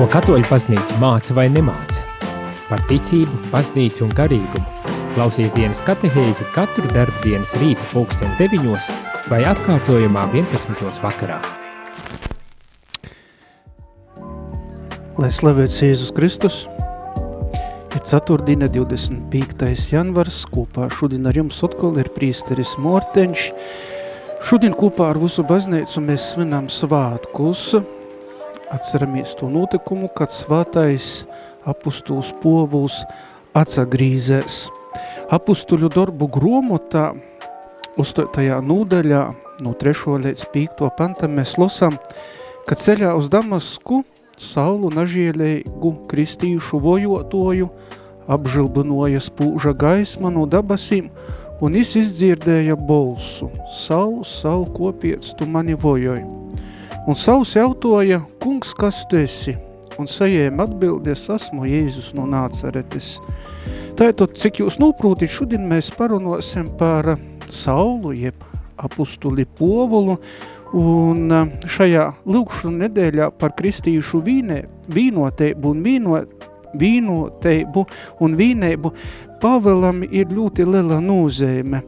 Ko katoļu baznīca māca vai nemāca? Par ticību, baznīcu un garīgumu. Klausies dienas katehēzi katru darba dienas rīta pulksteni deviņos vai atkārtojumā 11. vakarā. Lai slavēts Jēzus Kristus, ir ceturtdiena 25. janvars, kopā šodien ar jums atkal ir prīsteris Morteņš. Šodien kopā ar visu baznīcu mēs svinām svātkus, Atceramies to notikumu, kad svātais apustuls povuls atsagrīzēs. Apustuļu darbu gromotā, uzstotajā nūdaļā, no 3. līdz 5. pantam mēs losam, ka ceļā uz Damasku saulu nažielēgu kristījušu vojotoju apžilbinoja spūža gaisma no dabasīm, un es izdzirdēja bolsu. Saul, Saul, kopiec, tu mani vojoji. Un savs jautoja, kungs, kas tu esi? Un sajēma atbildies, esmu Jēzus no Nācaretes. Tātad, cik jūs noprūtit, šodien mēs parunosim par Saulu, jeb apustuli Povulu, un šajā lūkšanu nedēļā par kristīšu vīnē, vīnoteibu un vīno, vīnoteibu un vīneibu Pāvelam ir ļoti liela nozīme,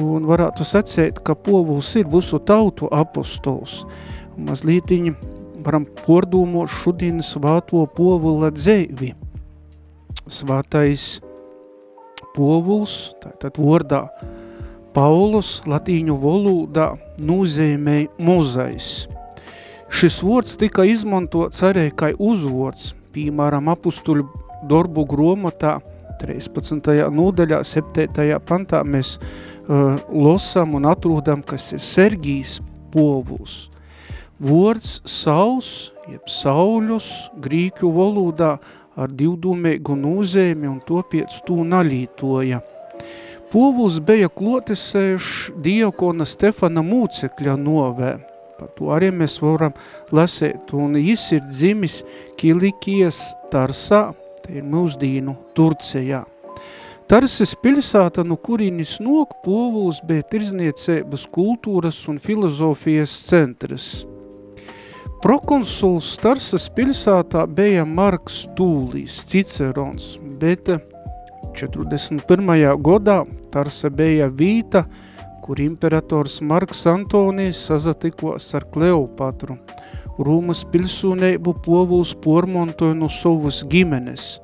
un varētu sacēt, ka Povuls ir visu tautu apostols – mazlītiņi varam pordūmot šodien svāto povula dzēvi. Svātais povuls, tātad vordā Paulus latīņu valodā nozīmē mozais. Šis vords tika izmantots arī kā uzvords, piemēram, apustuļu darbu gromotā 13. nodaļā, 7. pantā mēs uh, losam un atrodam, kas ir Sergijs povuls. Vords sauls, jeb sauļus, grīķu valodā ar divdūmēgu nūzēmi un to piec tū naļītoja. Povuls bija klotesējuši diakona Stefana mūcekļa novē. Par to arī mēs varam lasēt, un jis ir dzimis Kilikijas Tarsā, te ir mūsdīnu Turcijā. Tarses pilsāta, no kurīnis nok Povuls bija tirzniecības kultūras un filozofijas centrs – Prokonsuls Tarsas pilsētā bija Marks Tūlīs, Cicerons, bet 41. gadā Tarsa bija vīta, kur imperators Marks Antonijs sazatikos ar Kleopatru. Rūmas pilsūneibu povuls pormontoja no savas gimenes.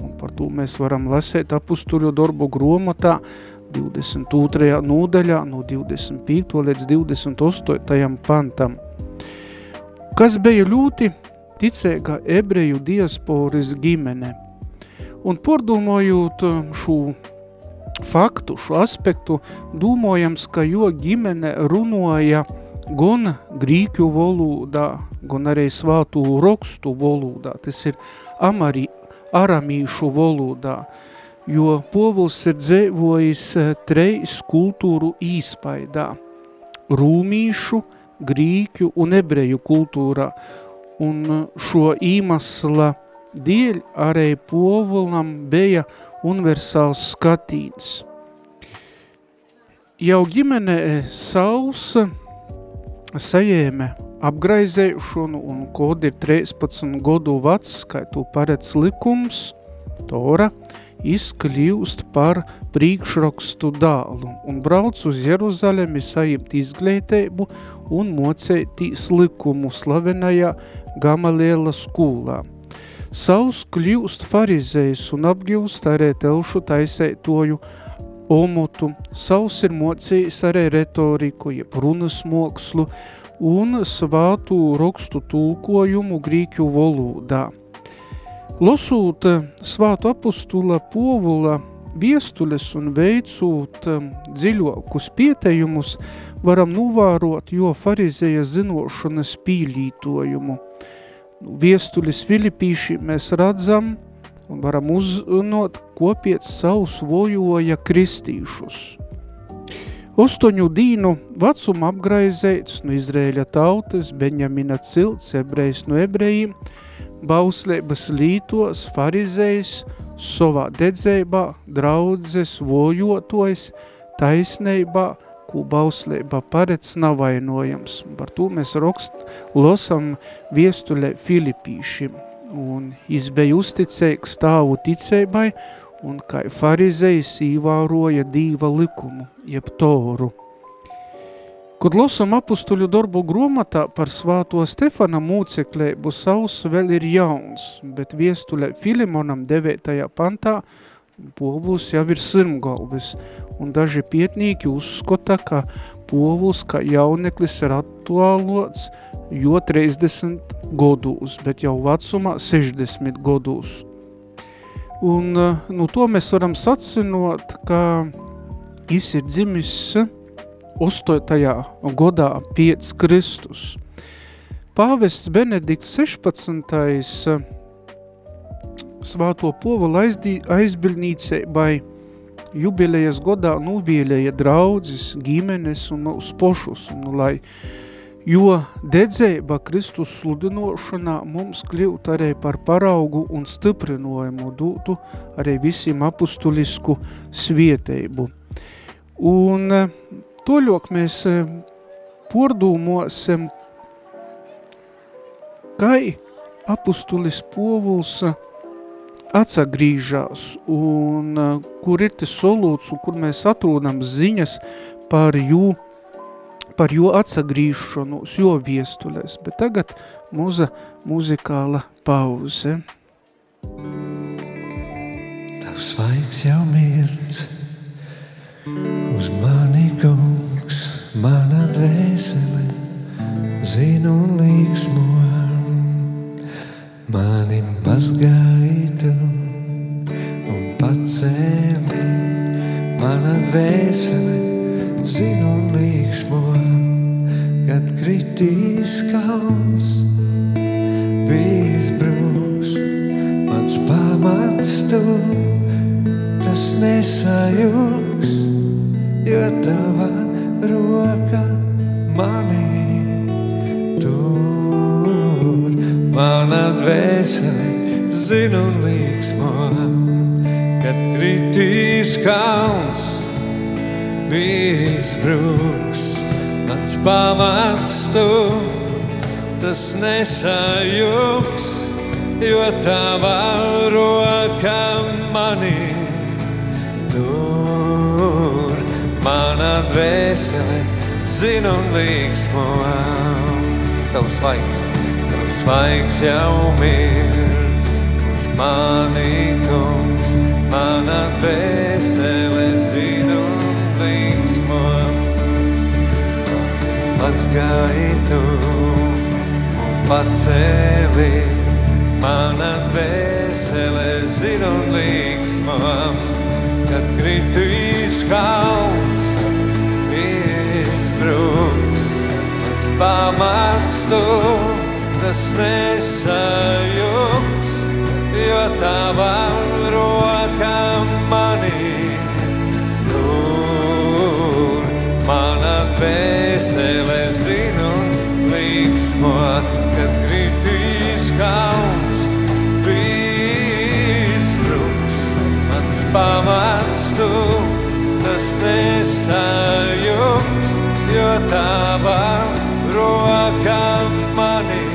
Un par to mēs varam lasēt apustuļu darbu gromotā 22. nodaļā no 25. līdz 28. pantam kas bija ļoti ticīga ebreju diasporas ģimene. Un pordomojot um, šo faktu, šo aspektu, domājams, ka jo ģimene runoja gan grīķu valodā, gan arī svātu rokstu valodā, tas ir amari, aramīšu valodā, jo povuls ir dzēvojis eh, treis kultūru īspaidā – rūmīšu, grīķu un ebreju kultūrā, un šo īmasla dēļ arī povulam bija universāls skatīns. Jau ģimene sausa sajēme apgraizēšanu un kod ir 13 godu vecs, kā to paredz likums, Tora, izkļūst par priekšrakstu dālu un brauc uz Jeruzalemi sajimt izglītību un mocētīs likumu slavenajā Gamaliela skolā. Savs kļūst farizējs un apgilst arī telšu taisētoju omotu, savs ir mocējis arī retoriku, jeb runas mokslu un svātu rakstu tulkojumu grīķu valodā. Eh, svātu apustula povula viestules un veicot dziļokus pietejumus, varam novērot, jo farizēja zinošanas pīlītojumu. Viestulis Filipīši mēs redzam un varam uzzinot, ko piec savus vojoja kristīšus. Ostoņu dīnu vecuma apgraizēts no Izrēļa tautas, Beņamina cilts, ebrejs no ebrejiem, bauslības lītos, farizējs, savā dedzējumā, draudzes, vojotojas, taisnībā, ko bauslība paredz nav vainojams. Par to mēs rokst, losam viestuļē Filipīšiem. un jis bija uzticēgs stāvu ticēbai, un kā farizejs īvāroja dīva likumu, jeb toru. Kad losam apustuļu darbu gromatā par svāto Stefana mūceklēbu savs vēl ir jauns, bet viestulē Filimonam 9. pantā Povuls jau ir sirmgalvis, un daži pietnīki uzskata, ka Povuls kā jauneklis ir attuālots jo 30 godūs, bet jau vecumā 60 godūs. Un nu, to mēs varam sacinot, ka jis ir dzimis 8. godā piec Kristus. Pāvests Benedikts 16. svāto povalu aizbildnīceibai jubilejas godā nuvielēja draudzes, ģimenes un uz pošus, un, lai jo dedzēba Kristus sludinošanā mums kļūt arī par paraugu un stiprinojumu dūtu arī visiem apustulisku svieteibu. Un eh, toļok mēs eh, pordūmosim, kai apustulis povuls eh, atsagrīžās un kur ir tas solūts un kur mēs atrūdam ziņas par jū par jo atsagrīšanos, jo viestulēs, bet tagad muza muzikāla pauze. Tavs vaigs jau mirts, uz mani kungs, mana dvēsele, zinu un līksmo, mani mazgaitu un pacēli, mana dvēsele, zinu un līksmo, kad kritīs kalns, bijis brūks, mans pamats tu, tas nesajūgs, jo tava roka mani tur. Mana dvēsele zinu un līksmo, kad kritīs kalns, bijis brūks, mans pamats tu, tas nesajūgs, jo tava roka mani Mana dvēsele zina un līksmo, tavs svaigs, tavs svaigs jau mirds, uz mani kungs, mana dvēsele zina un līksmo, mazgaitu un pacēli, mana dvēsele zina un līksmo, kad kritīs kalns, pamats tu, tas nesajūgs, jo tava roka manī dvēsele zinu līksmo, kad kritīs kalns, izbruks mans pamats tu, tas nesajūgs, jo tava roka mani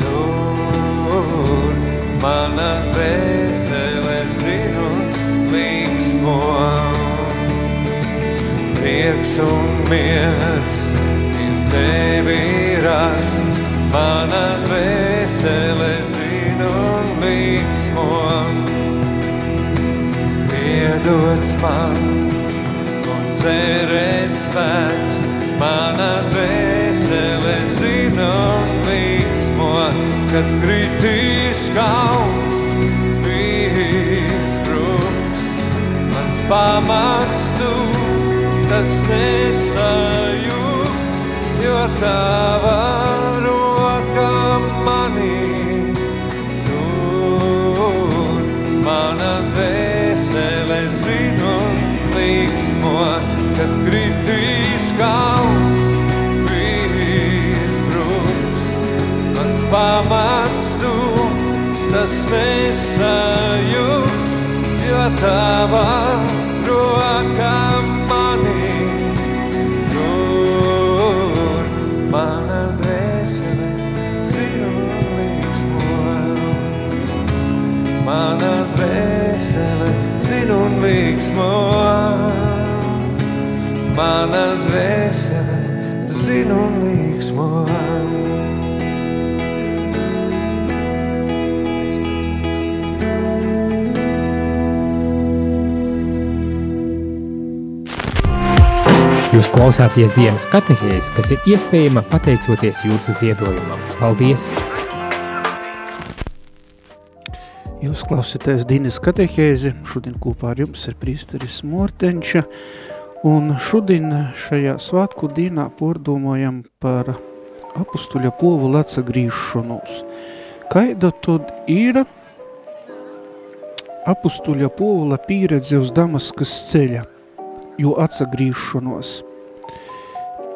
tur. Mana dvēsele zinu līksmo prieks un miers ir tevi rasts, mana dvēsele zina un līksmo. Piedots man un cerēt spēks, mana dvēsele zina un līksmo, kad kritīs kalns, bijis bruks, mans pamats tu tas nesajūgs, jo tava roka manī tur. Mana dvēsele zinu un līksmo, kad kritīs kalns, pats tu, tas nesajūgs, jo tava roka manī tur mana dvēsele zinulīgs molu. Mana dvēsele zinulīgs molu. Mana dvēsele zinulīgs molu. Jūs klausāties dienas katehēzi, kas ir iespējama pateicoties jūsu ziedojumam. Paldies! Jūs klausāties Dienas katehēzi, šodien kopā ar jums ir prīsteris Mortenča, un šodien šajā svētku dienā pordomājam par apustuļa povu atsagrīšanos. Kaida tad ir apustuļa povula pieredze uz Damaskas ceļa – jo atsagrīšanos.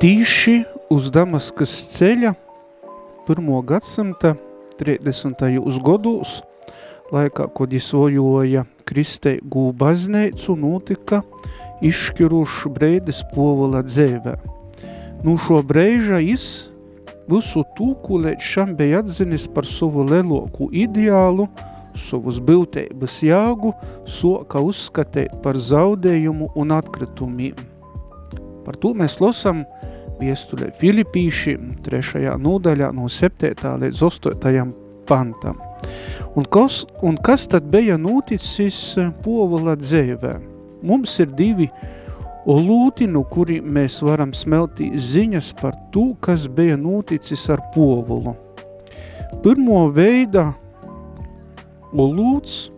Tīši uz Damaskas ceļa 1. gadsimta 30. gados, laikā, kad izvojoja Kristeigu bazneicu, notika izšķirušu breidis povala dzēvē. Nu šo breiža jis visu tūku līdz šam bija atzinis par savu leloku ideālu – savus būtības jāgu soka uzskatīt par zaudējumu un atkritumiem. Par to mēs losam viestulē Filipīši trešajā nodaļā no 7. līdz 8. pantam. Un kas, un kas tad bija noticis povala dzēvē? Mums ir divi olūti, no kuri mēs varam smeltīt ziņas par to, kas bija noticis ar povulu. Pirmo veida Un lūdz,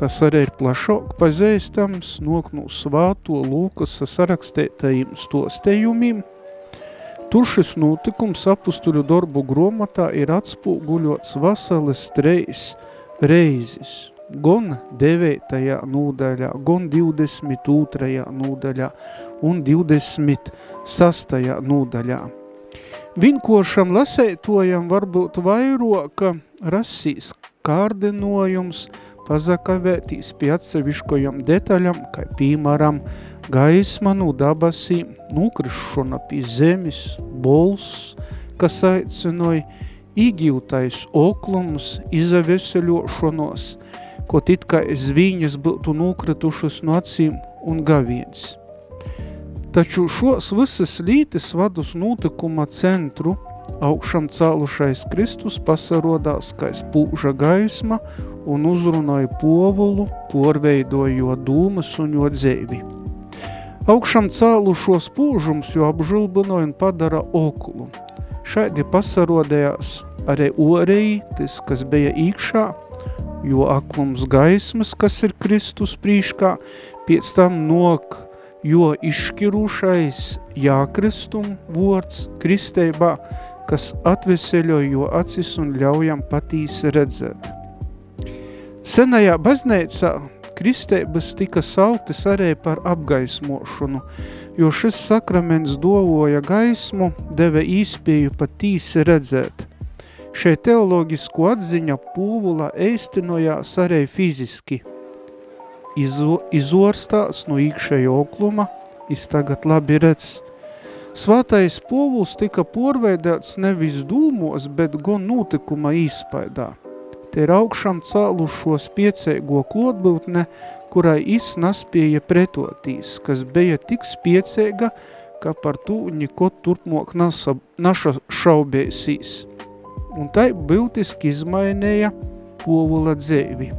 kas arī ir plašāk pazīstams, nok no svāto Lūkas sarakstētajiem stostējumiem, Tur šis notikums apustuļu darbu gromatā ir atspūguļots vasaras treis reizes, gan 9. nūdaļā, gan 22. nūdaļā un 26. nūdaļā. Vinkošam lasētojam varbūt vairoka rasīs kārdinojums pazakavētīs pie atseviškojam detaļam, kā pīmaram gaisma no dabasīm, nukrišana pie zemes, bols, kas aicinoja īgīvtais oklums, izaveseļošanos, ko it kā zvīņas būtu nukritušas no acīm un gaviens. Taču šos visas lītes vadus notikuma centru – augšam cēlušais Kristus pasarodās kā spūža gaisma un uzrunāja povulu, porveidojot dūmas un jo dzēvi. Augšam cēlušo spūžums jo apžulbinoja un padara okulu. Šaidi pasarodējās arī oreītis, kas bija īkšā, jo aklums gaismas, kas ir Kristus prīškā, pēc tam nok, jo izšķirušais jākristum vords kristeibā, kas atveseļo jo acis un ļaujam patīsi redzēt. Senajā baznīcā kristēbas tika sauktas arī par apgaismošanu, jo šis sakraments dovoja gaismu, deva īspēju patīsi redzēt. Šeit teoloģisku atziņa pūvula eistinojās arī fiziski. Izo, izorstās no īkšēja okluma, es tagad labi redz, Svātais povuls tika porveidēts nevis dūmos, bet gan notikuma īspaidā. Te ir augšām cēlušos piecēgo klotbūtne, kurai iznaspēja pretotīs, kas bija tik spiecēga, ka par to neko turpmok nasa, naša šaubēsīs. Un tai būtiski izmainīja povula dzēvi.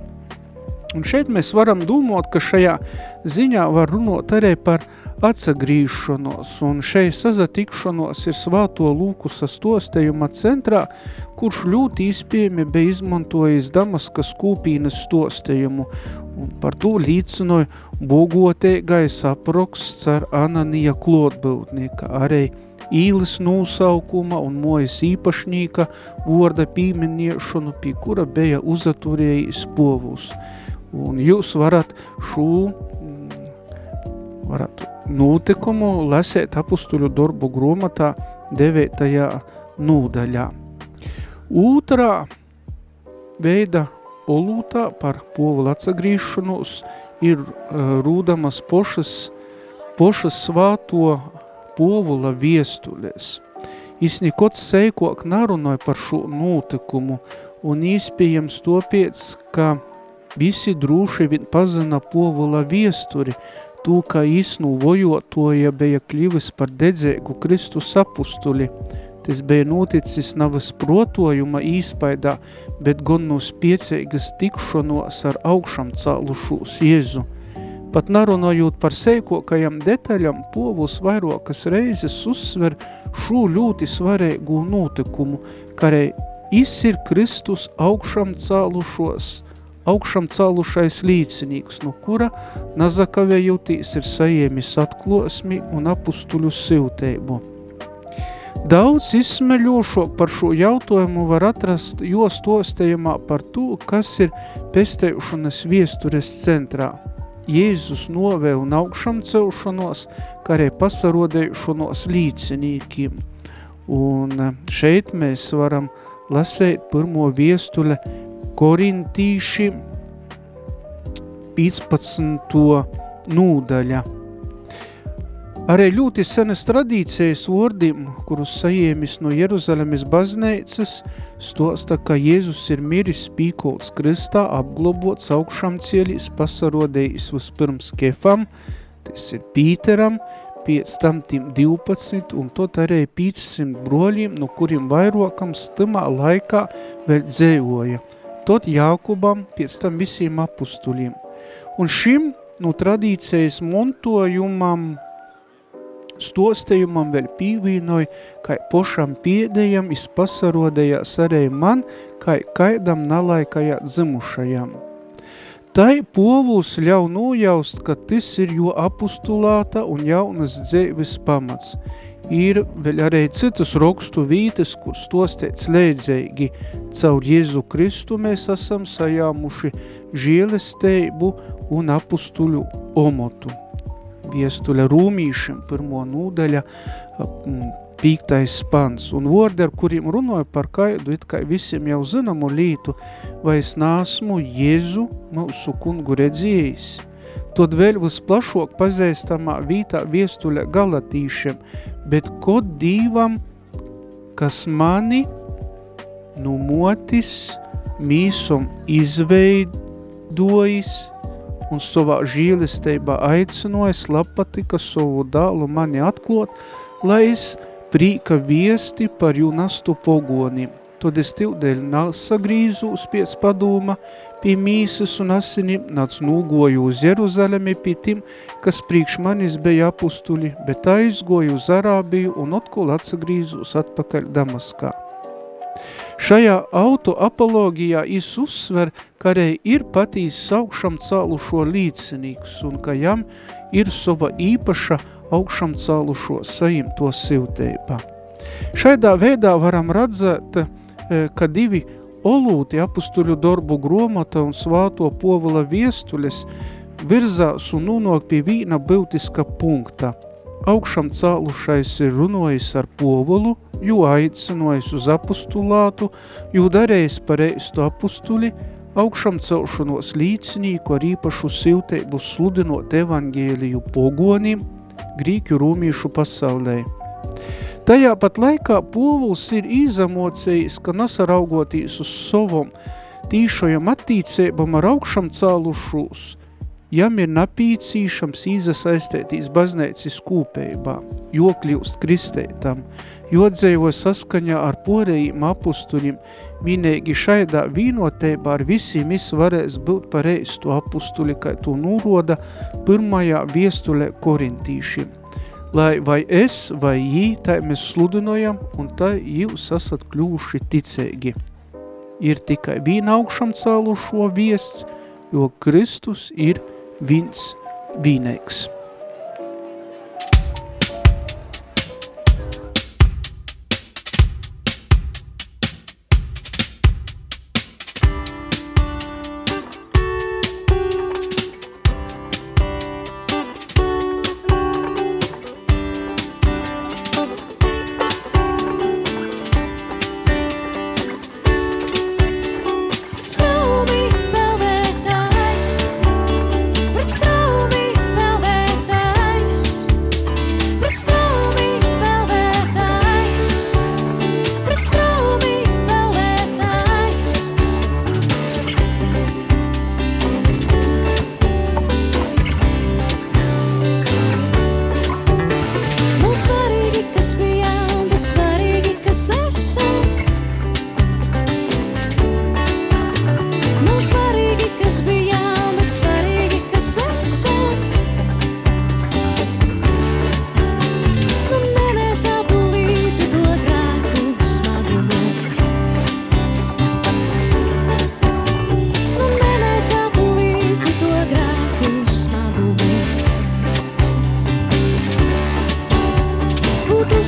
Un šeit mēs varam domāt, ka šajā ziņā var runāt arī par atsagrīšanos, un šeit sazatikšanos ir svāto lūkusa stostējuma centrā, kurš ļoti izpējami bija izmantojis Damaskas kūpīnas stostējumu, un par to līdzinoja bogoteigais aproksts ar Ananija klotbūtnieka, arī īles nūsaukuma un mojas īpašnīka vorda pīmeniešanu, pie kura bija uzaturējis povus. Un jūs varat šo varat notikumu lasēt apustuļu darbu grāmatā 9. nūdaļā. Otrā veida olūtā par povulu atsagrīšanos ir uh, rūdamas pošas, pošas svāto povula viestuļes. Jis nekots seikok narunoja par šo notikumu, un īspējams topiec, ka visi drūši vien pazina povula viesturi, to, ka īsnu vojotoja bija kļuvis par dedzēgu Kristus apustuli. Tas bija noticis navas protojuma īspaidā, bet gan no spiecīgas tikšanos ar augšam cālušūs Jēzu. Pat narunājot par seikokajam detaļam, povus vairākas reizes uzsver šo ļoti svarīgu notikumu, karei izsir Kristus augšam cālušos, augšam cālušais līdzinīgs, no kura nazakavējotīs ir sajiemis atklosmi un apustuļu silteibu. Daudz izsmeļošo par šo jautājumu var atrast jo stostējumā par to, kas ir pestējušanas viestures centrā. Jēzus novē un augšam celšanos, kā arī pasarodējušanos līdzinīkiem. Un šeit mēs varam lasēt pirmo viestuļa Korintīši 15. nūdaļa. Arī ļoti senas tradīcijas vārdim, kurus sajēmis no Jeruzalemes baznīcas, stosta, ka Jēzus ir miris pīkolts kristā, apglobots augšām cieļīs, pasarodējis uz pirms kefam, tas ir Pīteram, pēc tam tim 12 un tot arī 500 broļiem, no kuriem vairokams tamā laikā vēl dzēvoja – tot Jākubam, pēc tam visiem apustuļiem. Un šim no tradīcijas montojumam, stostējumam vēl pīvīnoja, kai pošam piedējam izpasarodējās arī man, kai kaidam nalaikajā dzimušajam. Tai povuls ļau nojaust, ka tas ir jo apustulāta un jaunas dzēvis pamats – ir vēl arī citas rakstu vītes, kur stostēts leidzēgi. Caur Jēzu Kristu mēs esam sajāmuši žielesteibu un apustuļu omotu. Viestuļa rūmīšiem pirmo nūdaļa pīktais pants, un vordi, ar kuriem runāja par kaidu, it kā visiem jau zinamu lītu, vai es nāsmu Jēzu mūsu kungu redzējis. Tad vēl visplašāk pazīstamā vītā viestuļa galatīšiem, bet kod dīvam, kas mani nu motis mīsum izveidojis un savā žīlistībā aicinojis lapatika savu dālu mani atklot, lai es prīka viesti par jū nastu pogonim. Tad es tildēļ sagrīzūs pēc padūma, mīsas un asinim, nāc nūgoju uz Jeruzalemi pie tim, kas priekš manis bija apustuļi, bet aizgoju uz Arābiju un atkal atsagrīzūs atpakaļ Damaskā. Šajā auto apologijā is uzsver, ka arī ir patīs augšam cālušo līdzinīgs un ka jam ir sava īpaša augšam cālušo sajimto silteiba. Šaidā veidā varam redzēt, E, ka divi olūti apustuļu darbu gromata un svāto povula viestuļas virzās un nonāk pie vīna būtiska punkta. Augšam cālušais ir runājis ar povulu, jo aicinojis uz apustulātu, jo darējis par eistu apustuļi, augšam celšanos līdzinīku ar īpašu silteibu sludinot evangēliju pogoniem, grīķu rūmīšu pasaulē. Tajā pat laikā povuls ir izamocējis, ka nasaraugotīs uz savam tīšajam attīcībam ar augšam cālušūs, jam ir napīcīšams izasaistētīs baznēcis kūpējībā, jo kļūst kristētam, jo dzēvo saskaņā ar porējiem apustuļiem, vienīgi šaidā vīnotībā ar visiem is varēs būt par eistu apustuļi, kā to nūroda pirmajā viestulē korintīšiem lai vai es, vai jī, tai mēs sludinojam, un tai jūs esat kļuvuši ticēgi. Ir tikai vīna augšam cēlušo viests, jo Kristus ir vins vīneigs.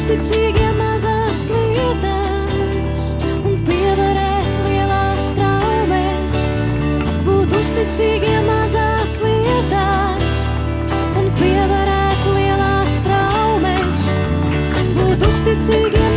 Uzticīgie mazās lietās un pievarēt lielās traumēs. Būt uzticīgie mazās lietās un pievarēt lielās traumēs. Būt uzticīgie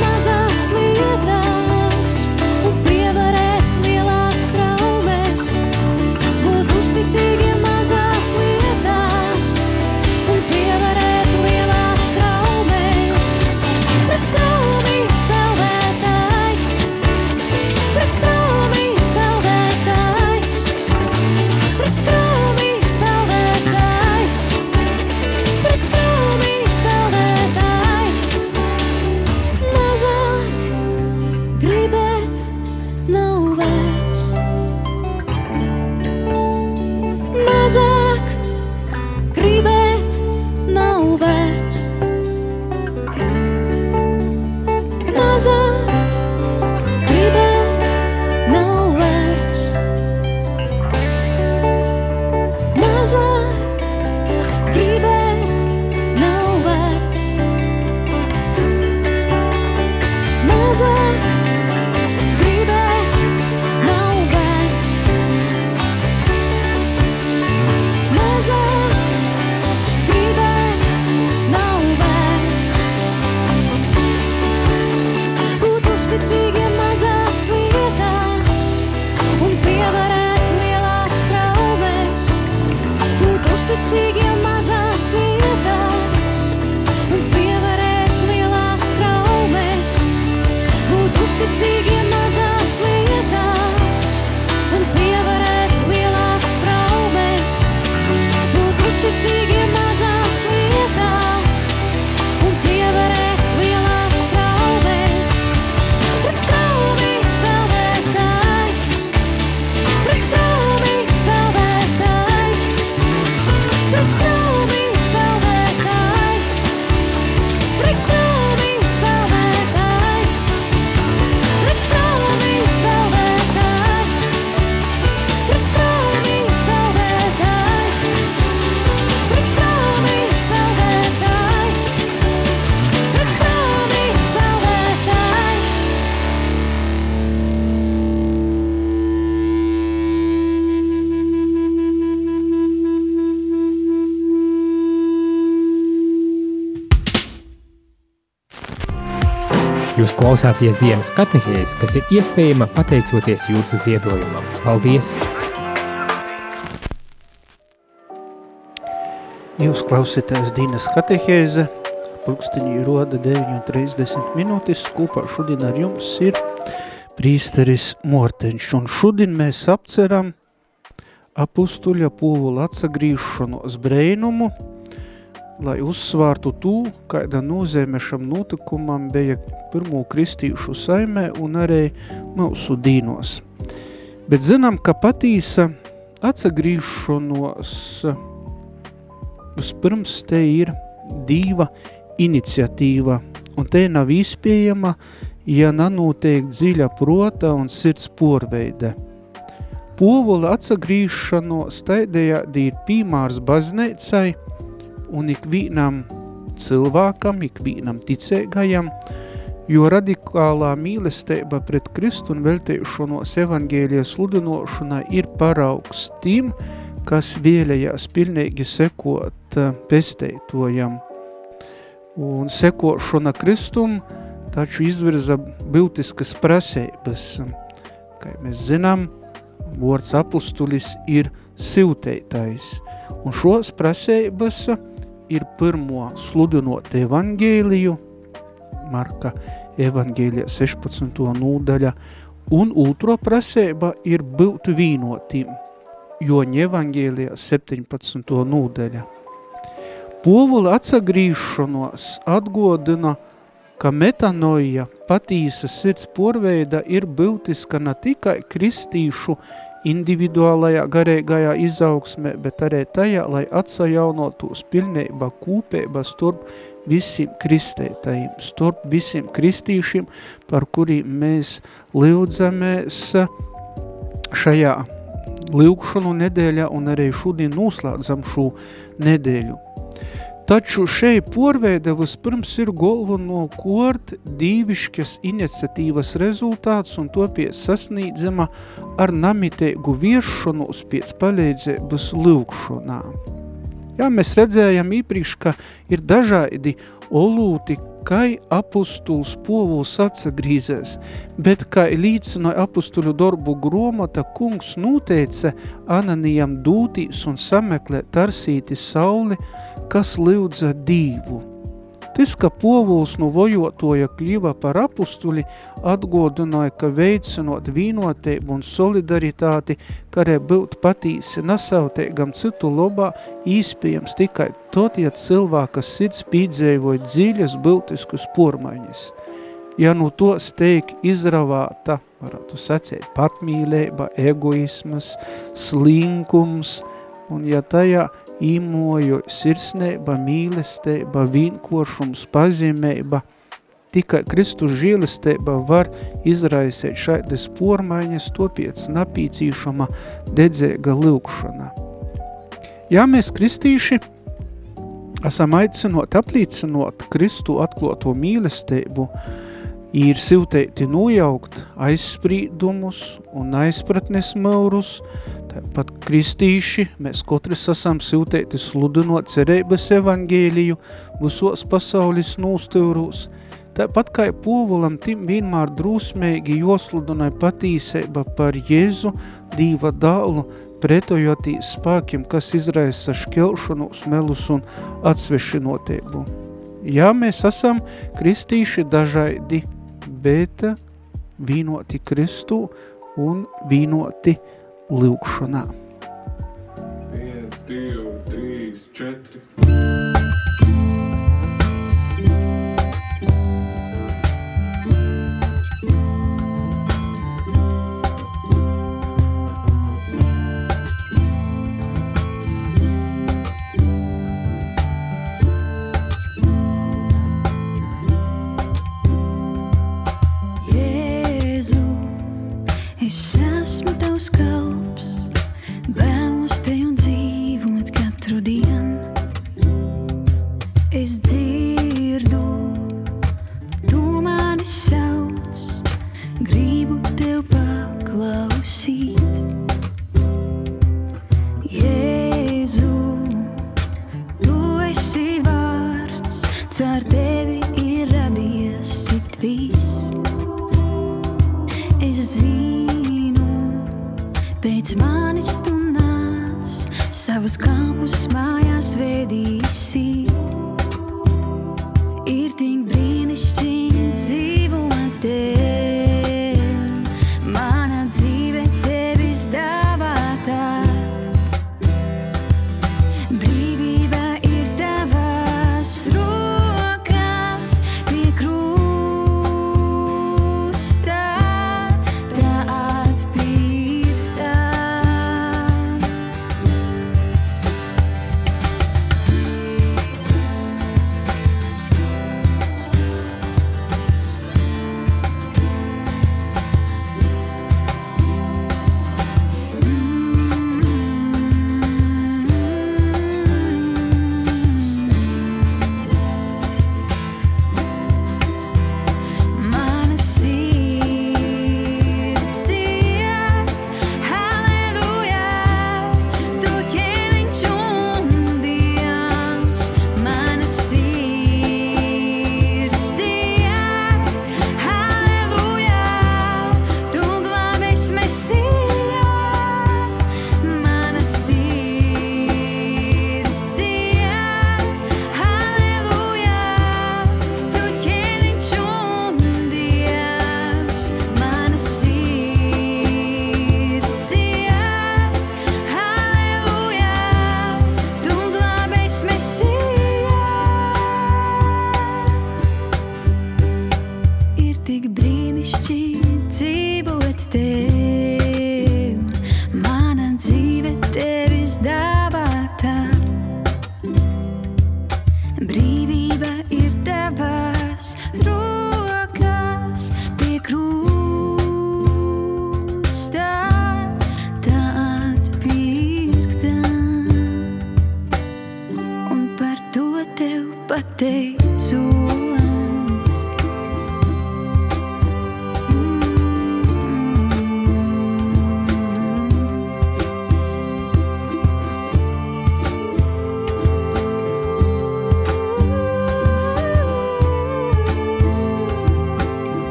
klausāties dienas katehēzi, kas ir iespējama pateicoties jūsu ziedojumam. Paldies! Jūs klausītājs Dīnas katehēze, pulksteņi roda 9.30 minūtes, kopā šodien ar jums ir prīsteris Morteņš, un šodien mēs apceram apustuļa pūvula atsagrīšanos brēnumu, lai uzsvārtu tū, kāda nozīme šam notikumam bija pirmo kristīšu saimē un arī mūsu dīnos. Bet zinām, ka patīsa atsagrīšanos Vispirms te ir dīva iniciatīva, un te nav izpējama, ja nanotiek dziļa prota un sirds porveide. Povula atsagrīšanos taidējādi ir pīmārs baznīcai un ikvīnam cilvēkam, ikvīnam ticēgajam, jo radikālā mīlestība pret Kristu un veltīšanos evangēlijas sludinošanai ir paraugs tiem, kas vēlējās pilnīgi sekot eh, pesteitojam. Un sekošana Kristum taču izvirza būtiskas prasības. Kā mēs zinām, vārds apustulis ir silteitais. Un šos prasības ir pirmo sludinot evangēliju, Marka evangēlija 16. nūdaļa, un otro prasība ir būt vīnotīm, Joņa evangēlijā 17. nūdeļa. Povula atsagrīšanos atgodina, ka metanoja patīsa sirds porveida ir būtiska ne tikai kristīšu individuālajā garīgajā izaugsmē, bet arī tajā, lai atsajaunotos pilnībā kūpēba starp visiem kristētajiem, starp visiem kristīšiem, par kuriem mēs lūdzamies šajā lūkšanu nedēļā un arī šodien noslēdzam šo nedēļu. Taču šeit porveida vispirms ir galveno kort dīvišķas iniciatīvas rezultāts un to pie sasnīdzama ar namiteigu vieršanos pēc palīdzības lūkšanām. Jā, mēs redzējām īpriekš, ka ir dažādi olūti, kai apustuls povuls atsagrīzēs, bet kā līdzināja apustuļu darbu gromata, kungs noteica Ananijam dūtīs un sameklēt tarsīti sauli, kas lūdza dīvu. Tas, ka povuls no vojotoja kļiva par apustuli, atgodināja, ka veicinot vīnotību un solidaritāti, karē būt patīsi nesautīgam citu lobā, īspējams tikai tot, ja cilvēka sirds pīdzēvoja dziļas būtiskas pormaiņas. Ja nu to steik izravāta, varētu sacēt, patmīlība, egoismas, slinkums, un ja tajā īmoju sirsnība, mīlestība, vienkošums, pazīmība. Tikai Kristus žēlistība var izraisīt šaidas pormaiņas, topiec napīcīšama dedzēga lūkšana. Ja mēs kristīši esam aicinot aplīcinot Kristu atkloto mīlestību, ir siltēti nojaukt aizsprīdumus un aizpratnes maurus, Tāpat kristīši mēs katrs esam siltēti sludinot cerības evangēliju visos pasaules nūstūrūs. Tāpat kā povulam tim vienmēr drūsmēgi josludināja patīseiba par Jēzu, Dīva dālu, pretojotīs spēkiem, kas izraisa šķelšanos, melus un atsvešinotību. Jā, mēs esam kristīši dažaidi, bet vīnoti Kristu un vīnoti Kristu lūkšanā. Viens, divi, trīs, četri. Jēzu, es esmu tavs kalps,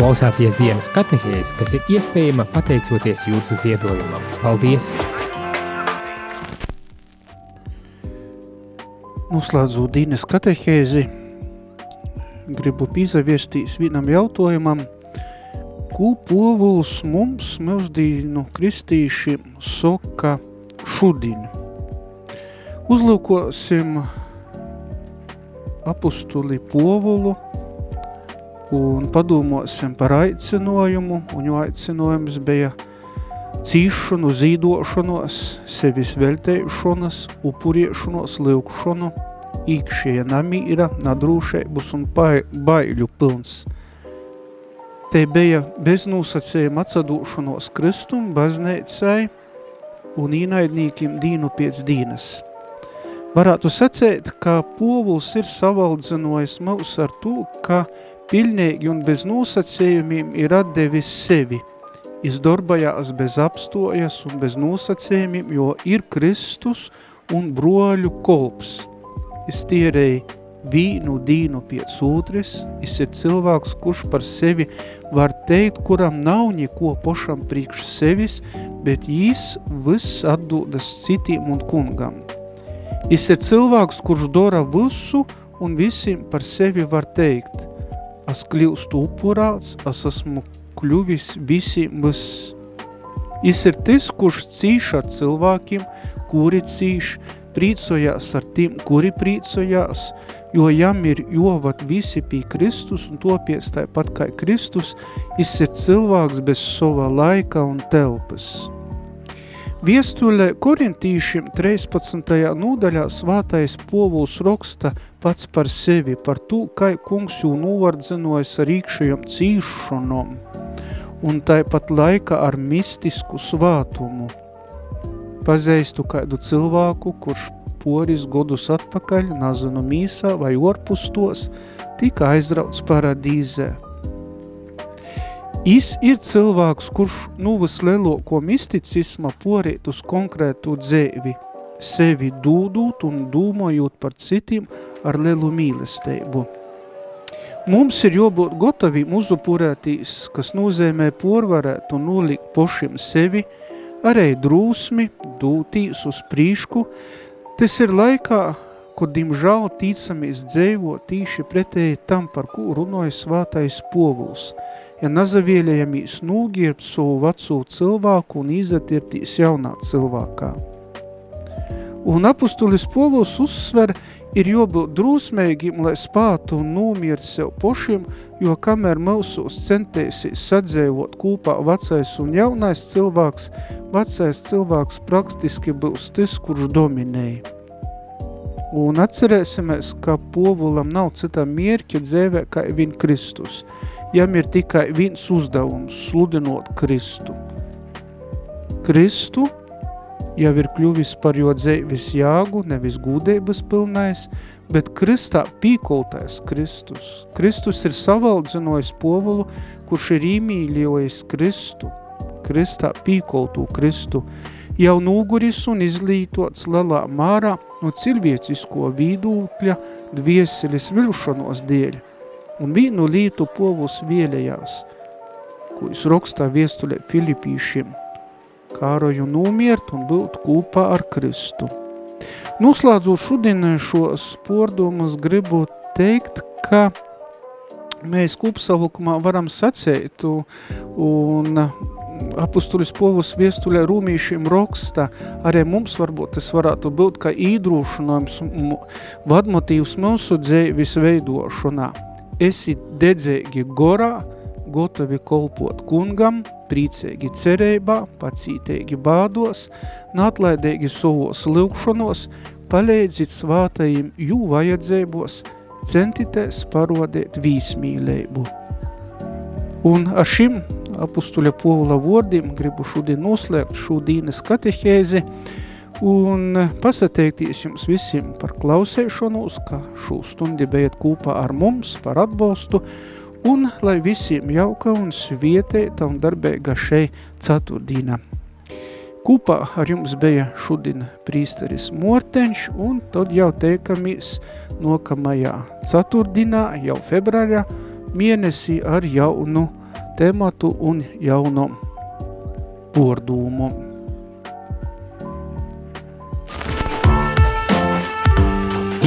klausāties dienas katehēzi, kas ir iespējama pateicoties jūsu ziedojumam. Paldies! Noslēdzot Dīnes katehēzi, gribu pīzaviestīs vienam jautājumam, ko povuls mums, mūsdīnu kristīšiem, soka šudin. Uzlūkosim apustuli povulu, un padomāsim par aicinājumu, un jo aicinājums bija cīšanu, zīdošanos, sevis veltēšanas, upuriešanos, liukšanu, īkšēja namīra, nadrūšēbus un baiļu pilns. Te bija bez nosacījuma atsadūšanos kristum, baznēcai un īnaidnīkiem dīnu pēc dīnas. Varētu sacēt, ka povuls ir savaldzinojis mūs ar to, ka pilnīgi un bez nosacījumiem ir atdevis sevi. Izdarbojās bez apstojas un bez nosacījumiem, jo ir Kristus un broļu kolps. Es tierēju vīnu dīnu pēc otris, es ir cilvēks, kurš par sevi var teikt, kuram nav neko pošam priekš sevis, bet jīs viss atdodas citiem un kungam. Es ir cilvēks, kurš dara visu un visiem par sevi var teikt – es kļūstu upurāts, es esmu kļuvis visiem viss. Jis ir tas, kurš cīš ar cilvēkiem, kuri cīš, prīcojās ar tiem, kuri prīcojās, jo jam ir jovat visi pie Kristus un topies tāpat kā Kristus, jis ir cilvēks bez sova laika un telpas. Viestulē korintīšiem 13. nodaļā svātais povuls raksta pats par sevi, par to, kā kungs jū novardzinojas ar īkšajam cīšanom un tāpat laika ar mistisku svātumu. Pazeistu kādu cilvēku, kurš poris godus atpakaļ, nazinu mīsā vai orpus tos, tika aizrauts paradīzē. Is ir cilvēks, kurš nu vislielāko misticisma porīt uz konkrētu dzēvi, sevi dūdūt un dūmojot par citiem ar lielu mīlestību. Mums ir jābūt gataviem uzupurētīs, kas nozīmē porvarēt un nolikt pošiem sevi, arī drūsmi, dūtīs uz prīšku. Tas ir laikā, kur, dimžēl, ticamies dzēvo tīši pretēji tam, par ko runāja svātais povuls – ja nazavieļajamies nūgirbt savu veco cilvēku un izatirtīs jaunā cilvēkā. Un apustulis Povuls uzsver, ir jābūt drūsmīgiem, lai spātu un nomiert sev pošiem, jo kamēr mūsos centēsies sadzēvot kūpā vecais un jaunais cilvēks, vecais cilvēks praktiski būs tas, kurš dominēja. Un atcerēsimies, ka povulam nav citā mierķa dzēvē kā viņa Kristus – jam ir tikai viens uzdevums – sludinot Kristu. Kristu jau ir kļuvis par jo dzēvis jāgu, nevis gūdības pilnais, bet Kristā pīkoltais Kristus. Kristus ir savaldzinojis povulu, kurš ir īmīļojis Kristu. Kristā pīkoltu Kristu, jau nūguris un izlītots lelā mārā no cilvēcisko vīdūkļa dvieselis vilšanos dēļ un vienu lītu povus vēlējās, ko es rakstā viestulē Filipīšiem, kāroju nomiert un būt kūpā ar Kristu. Noslēdzot šodien šos pordomus, gribu teikt, ka mēs kopsavilkumā varam sacēt un apustulis povus viestuļē rūmīšiem raksta, arī mums varbūt tas varētu būt kā īdrūšanājums vadmotīvs mūsu dzēvis veidošanā esi dedzēgi gorā, gotavi kolpot kungam, priecīgi cerībā, pacītīgi bādos, nātlaidīgi savos lūkšanos, palīdzit svātajiem jū vajadzēbos, centitēs parodēt vīsmīlēbu. Un ar šim apustuļa Povula vārdiem gribu šodien noslēgt šodienas katehēzi un pasateikties jums visiem par klausēšanos, ka šo stundi bijat kopā ar mums par atbalstu un lai visiem jauka un svietēta un darbēga šeit ceturtdīna. Kopā ar jums bija šodien prīsteris Morteņš un tad jau teikamies nokamajā ceturtdīnā, jau februārā, mēnesī ar jaunu tematu un jaunu pordūmu.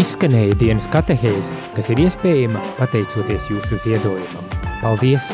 Izskanēja dienas katehēze, kas ir iespējama pateicoties jūsu ziedojumam. Paldies!